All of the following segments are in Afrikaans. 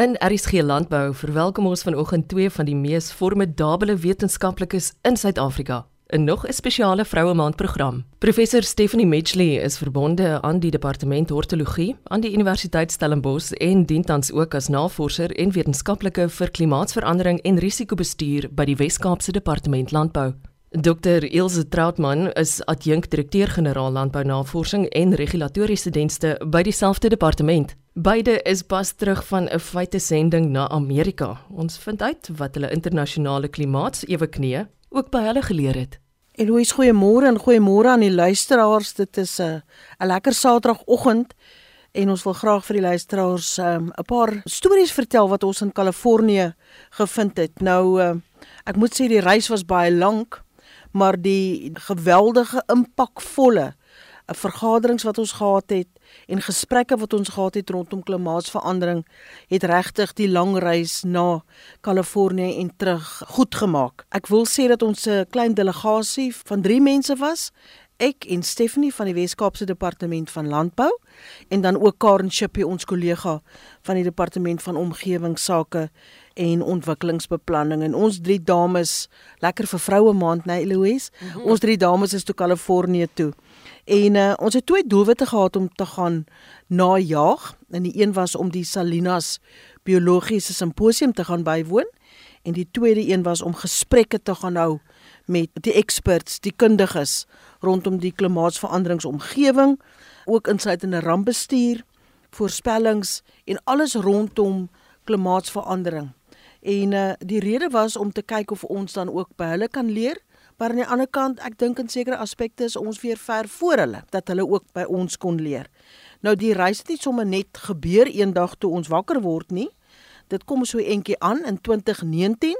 In RSG Landbou verwelkom ons vanoggend twee van die mees formidable wetenskaplikes in Suid-Afrika. 'n Nog 'n spesiale vroue maand program. Professor Stephanie Mitchley is verbonde aan die departement hortologie aan die Universiteit Stellenbosch en dien tans ook as navorser en wetenskaplike vir klimaatsverandering en risikobestuur by die Wes-Kaapse Departement Landbou. Dr Ilse Trautmann is adjunkt-direkteur-generaal landbounavorsing en regulatoriese dienste by dieselfde departement. Beide is pas terug van 'n feitesending na Amerika. Ons vind uit wat hulle internasionale klimaatsewe knee ook by hulle geleer het. Eloise, goeiemôre en goeiemôre aan die luisteraars. Dit is 'n 'n lekker Saterdagoggend en ons wil graag vir die luisteraars um, 'n um, paar stories vertel wat ons in Kalifornië gevind het. Nou uh, ek moet sê die reis was baie lank maar die geweldige impakvolle eh, vergaderings wat ons gehad het en gesprekke wat ons gehad het rondom klimaatsverandering het regtig die lang reis na Kalifornië en terug goed gemaak. Ek wil sê dat ons 'n klein delegasie van 3 mense was. Ek en Stephanie van die Wes-Kaapse Departement van Landbou en dan ook Karen Shippie ons kollega van die Departement van Omgewingsake en ontwikkelingsbeplanning en ons drie dames lekker vir vroue maand nê Eloise mm -hmm. ons drie dames is toe Kalifornië toe en uh, ons het twee doelwitte gehad om te gaan najag en die een was om die Salinas biologiese simposium te gaan bywoon. En die tweede een was om gesprekke te gaan hou met die experts die kundiges rondom die klimaatsveranderingsomgewing ook insluitende rampbestuur voorspellings en alles rondom klimaatsverandering. En uh die rede was om te kyk of ons dan ook by hulle kan leer, maar aan die ander kant, ek dink in sekere aspekte is ons weer ver voor hulle dat hulle ook by ons kon leer. Nou die reis het nie sommer net gebeur eendag toe ons wakker word nie. Dit kom so eentjie aan in 2019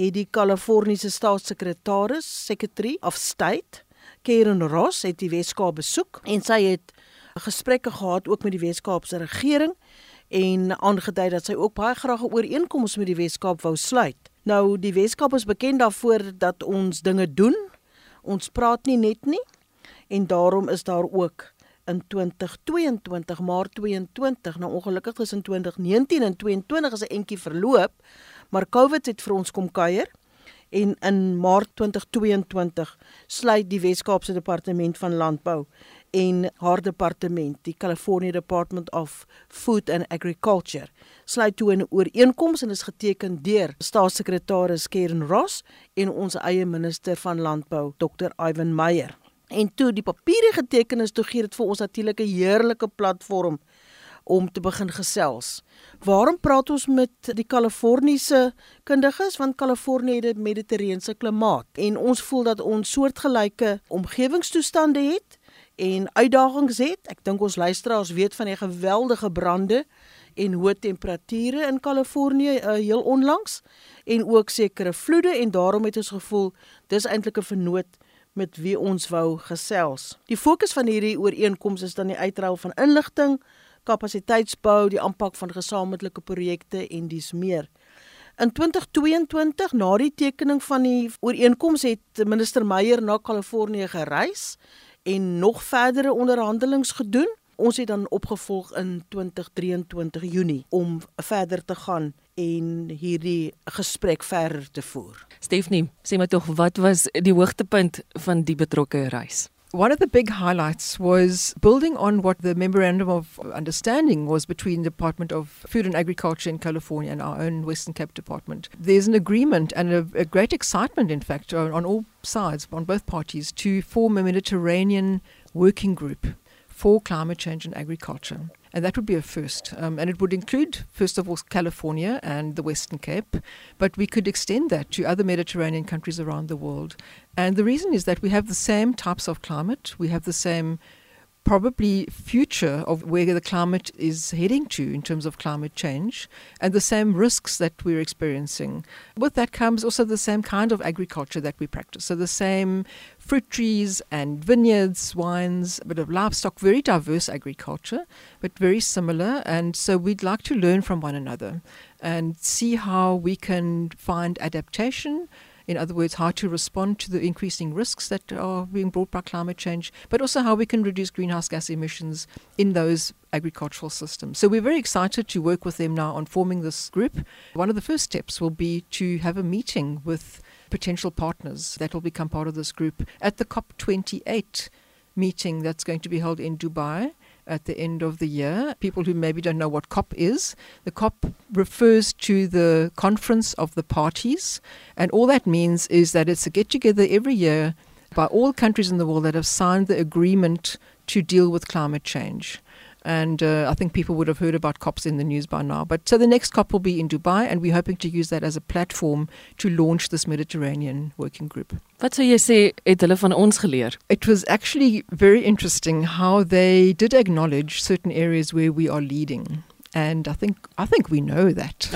het die Kaliforniese staatssekretaris, Secretary of State, Karen Ross het die Weskaap besoek en sy het gesprekke gehad ook met die Weskaapse regering en aangedui dat sy ook baie graag 'n ooreenkoms met die Weskaap wou sluit. Nou die Weskaap is bekend daarvoor dat ons dinge doen. Ons praat nie net nie en daarom is daar ook in 2022 Maart 22 nou ongelukkig in 2019 en 22 is 'n entjie verloop maar Covid het vir ons kom kuier en in Maart 2022 sluit die Weskaapse Departement van Landbou en haar departement, die California Department of Food and Agriculture, sluit toe 'n ooreenkoms en is geteken deur staatssekretaris Karen Ross en ons eie minister van landbou, Dr. Ivan Meyer. En toe die papiere geteken is, toe gee dit vir ons natuurlik 'n heerlike platform om te begin gesels. Waarom praat ons met die Kaliforniese kundiges want Kalifornië het 'n mediterrane klimaat en ons voel dat ons soortgelyke omgewingstoestande het en uitdagings het. Ek dink ons luisteraars weet van die geweldige brande en hoë temperature in Kalifornië uh, heel onlangs en ook sekere vloede en daarom het ons gevoel dis eintlik 'n vernoot met wie ons wou gesels. Die fokus van hierdie ooreenkoms is dan die uitruil van inligting, kapasiteitsbou, die aanpak van gesamentlike projekte en dis meer. In 2022 na die tekening van die ooreenkoms het minister Meyer na Kalifornië gereis en nog verdere onderhandelings gedoen. Ons het dan opgevolg in 2023 Junie om verder te gaan en hierdie gesprek verder te voer. Stephanie, sê my tog wat was die hoogtepunt van die betrokke reis? One of the big highlights was building on what the memorandum of understanding was between the Department of Food and Agriculture in California and our own Western Cape Department. There's an agreement and a, a great excitement, in fact, on, on all sides, on both parties, to form a Mediterranean working group for climate change and agriculture. And that would be a first. Um, and it would include, first of all, California and the Western Cape, but we could extend that to other Mediterranean countries around the world. And the reason is that we have the same types of climate, we have the same probably future of where the climate is heading to in terms of climate change and the same risks that we're experiencing. With that comes also the same kind of agriculture that we practice. So the same fruit trees and vineyards, wines, a bit of livestock, very diverse agriculture, but very similar. And so we'd like to learn from one another and see how we can find adaptation In other words, how to respond to the increasing risks that are being brought by climate change, but also how we can reduce greenhouse gas emissions in those agricultural systems. So we're very excited to work with them now on forming this group. One of the first steps will be to have a meeting with potential partners that will become part of this group at the COP28 meeting that's going to be held in Dubai at the end of the year. People who maybe don't know what COP is, the COP refers to the conference of the parties, and all that means is that it's a get together every year by all countries in the world that have signed the agreement to deal with climate change. And uh, I think people would have heard about COPs in the news by now. But so the next COP will be in Dubai, and we're hoping to use that as a platform to launch this Mediterranean working group. Wat sou jy sê het hulle van ons geleer? It was actually very interesting how they did acknowledge certain areas where we are leading. And I think I think we know that.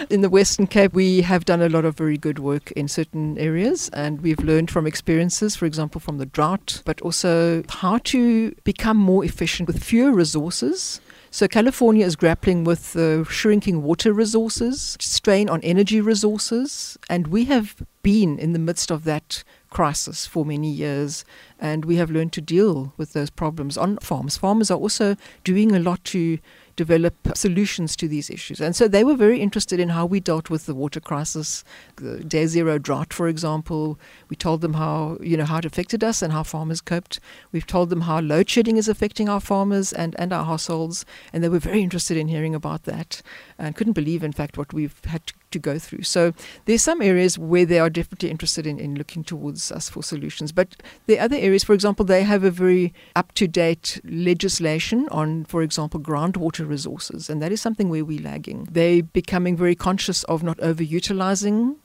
in the Western Cape, we have done a lot of very good work in certain areas, and we've learned from experiences, for example, from the drought, but also how to become more efficient with fewer resources. So California is grappling with the shrinking water resources, strain on energy resources, and we have been in the midst of that crisis for many years and we have learned to deal with those problems on farms. Farmers are also doing a lot to develop solutions to these issues. And so they were very interested in how we dealt with the water crisis, the day zero drought, for example. We told them how, you know, how it affected us and how farmers coped. We've told them how load shedding is affecting our farmers and, and our households. And they were very interested in hearing about that and couldn't believe, in fact, what we've had to to go through. So there's some areas where they are definitely interested in, in looking towards us for solutions. But the other areas, for example, they have a very up to date legislation on, for example, groundwater resources. And that is something where we're lagging. They're becoming very conscious of not overutilizing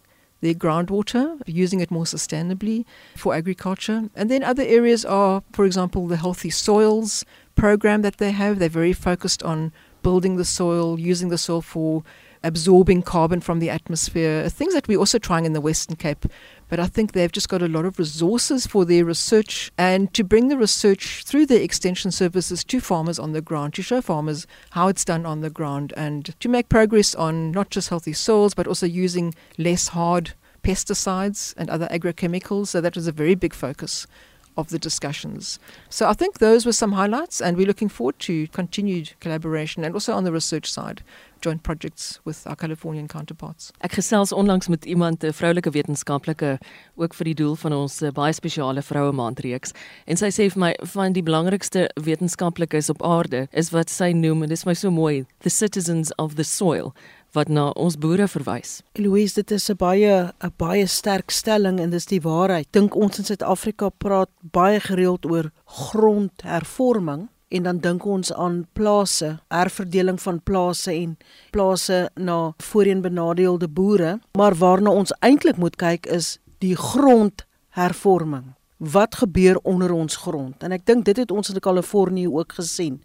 their groundwater, using it more sustainably for agriculture. And then other areas are, for example, the healthy soils program that they have. They're very focused on building the soil, using the soil for absorbing carbon from the atmosphere, things that we're also trying in the Western Cape. But I think they've just got a lot of resources for their research and to bring the research through their extension services to farmers on the ground, to show farmers how it's done on the ground and to make progress on not just healthy soils, but also using less hard pesticides and other agrochemicals. So that was a very big focus of the discussions. So I think those were some highlights, and we're looking forward to continued collaboration and also on the research side, joint projects with our Californian counterparts. Ek gesels onlangs met iemand, 'n vroulike wetenskaplike, ook vir die doel van ons uh, baie spesiale vroue maandreeks, en sy sê vir my van die belangrikste wetenskaplikes op aarde is wat sy noem en dis my so mooi, the citizens of the soil wat na ons boere verwys. Louise, dit is 'n baie 'n baie sterk stelling en dis die waarheid. Dink ons in Suid-Afrika praat baie gereeld oor grondhervorming en dan dink ons aan plase, herverdeling van plase en plase na voorheen benadeelde boere, maar waarna ons eintlik moet kyk is die grondhervorming. Wat gebeur onder ons grond? En ek dink dit het ons in Kalifornië ook gesien.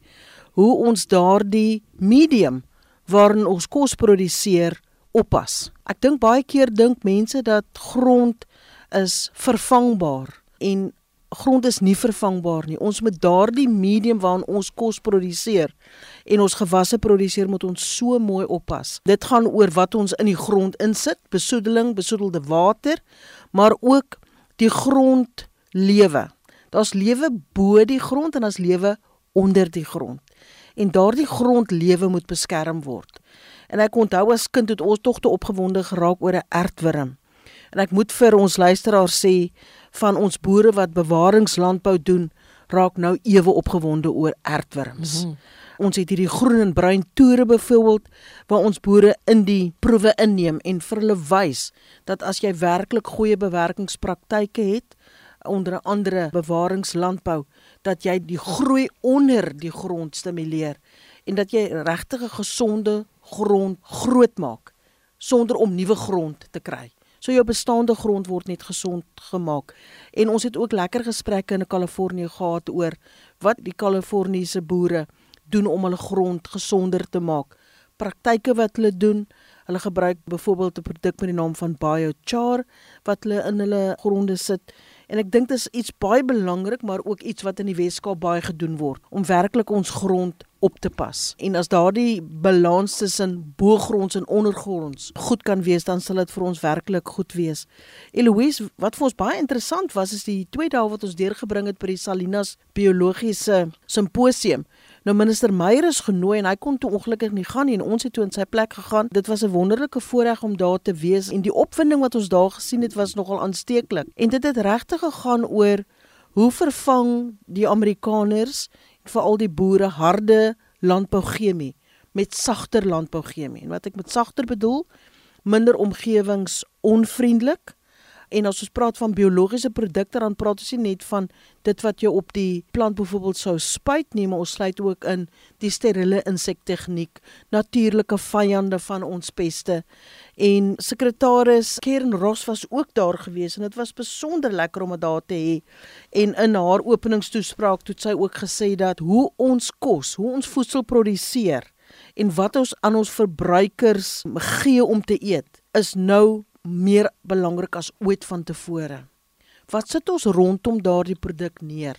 Hoe ons daardie medium waarin ons kos produseer oppas. Ek dink baie keer dink mense dat grond is vervangbaar en grond is nie vervangbaar nie. Ons moet daardie medium waarin ons kos produseer en ons gewasse produseer moet ons so mooi oppas. Dit gaan oor wat ons in die grond insit, besoedeling, besoedelde water, maar ook die grond lewe. Daar's lewe bo die grond en daar's lewe onder die grond en daardie grondlewe moet beskerm word. En ek onthou as kind het ons tog te opgewonde geraak oor 'n ertwurm. En ek moet vir ons luisteraars sê van ons boere wat bewaringslandbou doen, raak nou ewe opgewonde oor ertwurms. Mm -hmm. Ons het hierdie groen en bruin toere byvoorbeeld waar ons boere in die proewe inneem en vir hulle wys dat as jy werklik goeie bewerkingspraktyke het onder andere bewaringslandbou dat jy die groei onder die grond stimuleer en dat jy regtig 'n gesonde grond grootmaak sonder om nuwe grond te kry. So jou bestaande grond word net gesond gemaak. En ons het ook lekker gesprekke in Kalifornië gehad oor wat die Kaliforniese boere doen om hulle grond gesonder te maak. Praktyke wat hulle doen, hulle gebruik byvoorbeeld 'n produk met die naam van biochar wat hulle in hulle gronde sit En ek dink dit is iets baie belangrik, maar ook iets wat in die Weskaap baie gedoen word om werklik ons grond op te pas. En as daardie balans tussen boogronds en ondergronds goed kan wees, dan sal dit vir ons werklik goed wees. Eloise, wat vir ons baie interessant was is die twee dae wat ons deurgebring het by die Salinas biologiese simposium. Nou minister Meyer is genooi en hy kon toe ongelukkig nie gaan nie en ons het toe in sy plek gegaan. Dit was 'n wonderlike voorreg om daar te wees en die opwinding wat ons daar gesien het was nogal aansteeklik. En dit het regtig gegaan oor hoe vervang die Amerikaners veral die boere harde landbouchemie met sagter landbouchemie. En wat ek met sagter bedoel, minder omgewingsonvriendelik, En as ons praat van biologiese produkte dan praat ons nie net van dit wat jy op die plant byvoorbeeld sou spuit nie, maar ons sluit ook in die steriele insektegniek, natuurlike vyande van ons peste. En sekretaris Kern Ross was ook daar gewees en dit was besonder lekker om dit daar te hê. En in haar openingstoespraak het sy ook gesê dat hoe ons kos, hoe ons voedsel produseer en wat ons aan ons verbruikers gee om te eet, is nou meer belangrik as ooit vantevore. Wat sit ons rondom daardie produk neer?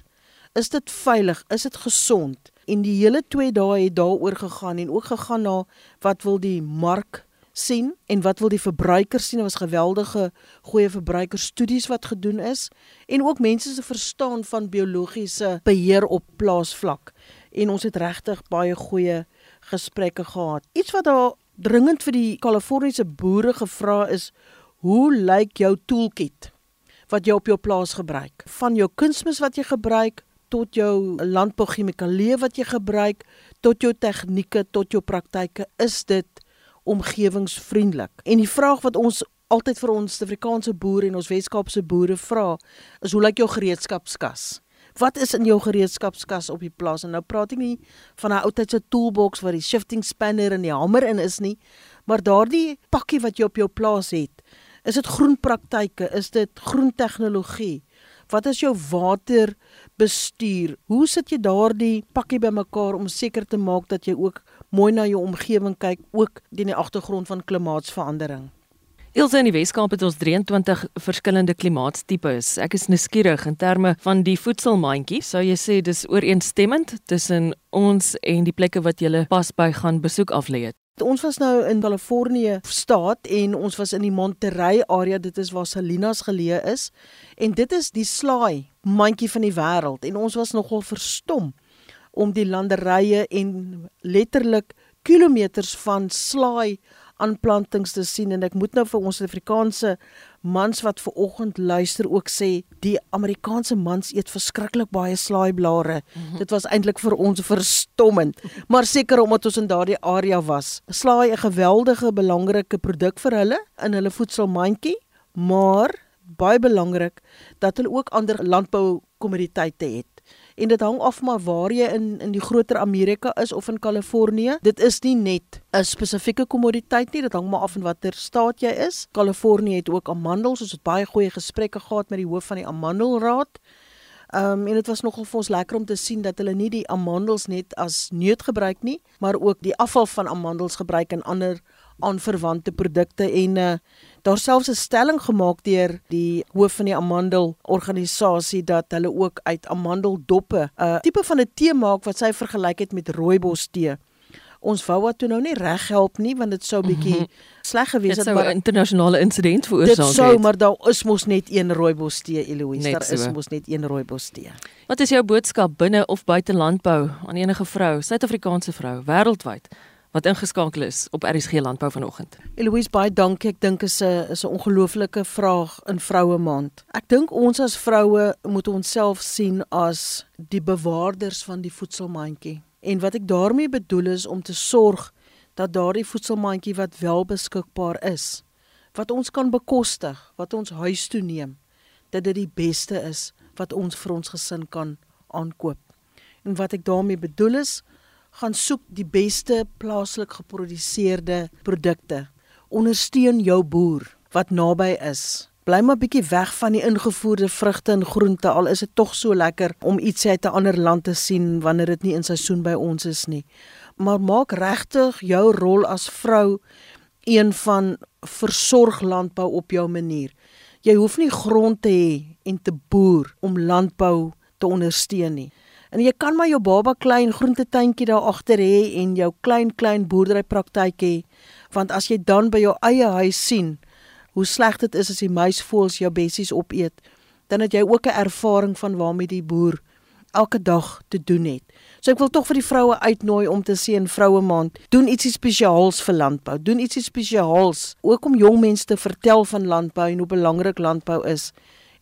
Is dit veilig? Is dit gesond? En die hele 2 dae het daaroor gegaan en ook gegaan na wat wil die mark sien en wat wil die verbruiker sien? Dit was geweldige goeie verbruikerstudies wat gedoen is en ook mense se verstaan van biologiese beheer op plaasvlak. En ons het regtig baie goeie gesprekke gehad. Iets wat daar dringend vir die Kaliforniese boere gevra is hoe lyk jou toolkit wat jy op jou plaas gebruik? Van jou kunsmis wat jy gebruik tot jou landbouchemikalieë wat jy gebruik tot jou tegnieke tot jou praktyke is dit omgewingsvriendelik? En die vraag wat ons altyd vir ons Suid-Afrikaanse boere en ons Weskaapse boere vra is hoe lyk jou gereedskapskas Wat is in jou gereedskapskas op die plaas? En nou praat ek nie van 'n ou tydse toolbox waar die shifting spanner en die hamer in is nie, maar daardie pakkie wat jy op jou plaas het. Is dit groenpraktyke? Is dit groentegnologie? Wat is jou waterbestuur? Hoe sit jy daardie pakkie bymekaar om seker te maak dat jy ook mooi na jou omgewing kyk, ook teen die agtergrond van klimaatsverandering? Ilse in die Weskaap het ons 23 verskillende klimaatstipes. Ek is nuuskierig in terme van die voedselmandjie. Sou jy sê dis ooreenstemmend tussen ons en die plekke wat jy pas by gaan besoek aflê het? Ons was nou in Kalifornië staat en ons was in die Monterey area, dit is waar Salinas geleë is. En dit is die slaai mandjie van die wêreld en ons was nogal verstom om die landerye en letterlik kilometers van slaai aanplantings te sien en ek moet nou vir ons Afrikaanse mans wat ver oggend luister ook sê die Amerikaanse mans eet verskriklik baie slaaiblare. Mm -hmm. Dit was eintlik vir ons verstommend, maar seker omdat ons in daardie area was. Slaai 'n geweldige belangrike produk vir hulle in hulle voedselmandjie, maar baie belangrik dat hulle ook ander landboukommoditeite het en dit hang af maar waar jy in in die groter Amerika is of in Kalifornië. Dit is nie net 'n spesifieke kommoditeit nie, dit hang maar af van watter staat jy is. Kalifornië het ook amandels, ons het baie goeie gesprekke gehad met die hoof van die amandelraad. Ehm um, en dit was nogal vir ons lekker om te sien dat hulle nie die amandels net as neut gebruik nie, maar ook die afval van amandels gebruik in ander aanverwante produkte en uh, daar selfs 'n stelling gemaak deur die hoof van die amandel organisasie dat hulle ook uit amandeldoppe 'n uh, tipe van 'n tee maak wat sy vergelyk het met rooibos tee. Ons wou wat toe nou nie reg help nie want dit sou bietjie mm -hmm. sleg gewees het maar 'n internasionale insident veroorsaak het. Dit sou maar daar is mos net een rooibos tee Eloise, daar so. is mos net een rooibos tee. Wat is jou boodskap binne of buite landbou aan enige vrou, Suid-Afrikaanse vrou wêreldwyd? Wat ingeskakel is op RSG Landbou vanoggend. Eloise baie dankie. Ek dink is 'n is 'n ongelooflike vraag in vroue maand. Ek dink ons as vroue moet onsself sien as die bewaarders van die voedselmandjie. En wat ek daarmee bedoel is om te sorg dat daardie voedselmandjie wat wel beskikbaar is, wat ons kan bekostig, wat ons huis toe neem, dat dit die beste is wat ons vir ons gesin kan aankoop. En wat ek daarmee bedoel is, gaan soek die beste plaaslik geproduseerde produkte. Ondersteun jou boer wat naby is. Bly maar bietjie weg van die ingevoerde vrugte en groente al is dit tog so lekker om iets uit 'n ander land te sien wanneer dit nie in seisoen by ons is nie. Maar maak regtig jou rol as vrou een van versorg landbou op jou manier. jy hoef nie grond te hê en te boer om landbou te ondersteun nie. En jy kan maar jou baba klein groentetuintjie daar agter hê en jou klein klein boerdery praktyk hê, want as jy dan by jou eie huis sien hoe sleg dit is as die muisvoëls jou bessies opeet, dan het jy ook 'n ervaring van waarmee die boer elke dag te doen het. So ek wil tog vir die vroue uitnooi om te sien vroue maand, doen ietsie spesiaals vir landbou, doen ietsie spesiaals ook om jong mense te vertel van landbou en hoe belangrik landbou is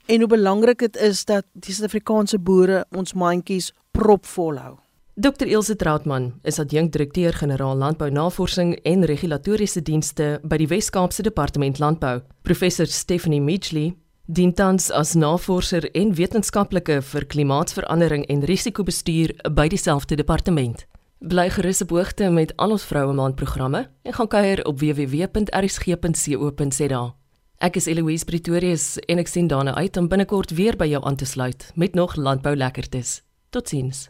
en hoe belangrik dit is dat die Suid-Afrikaanse boere ons mandjies propvol hou. Dr Ilse Trautmann is adjunktedirekteur-generaal Landbounavorsing en Regulatoriese Dienste by die Wes-Kaapse Departement Landbou. Professor Stephanie Mitchley dien tans as navorser en wetenskaplike vir klimaatsverandering en risikobestuur by dieselfde departement. Bly gerus op hoogte met al ons vroue maand programme en gaan kuier op www.rsg.co.za. Ek is Eloise Pretorius en ek sien daarna uit om binnekort weer by jou aan te sluit met nog landbou lekkertes. Totsiens.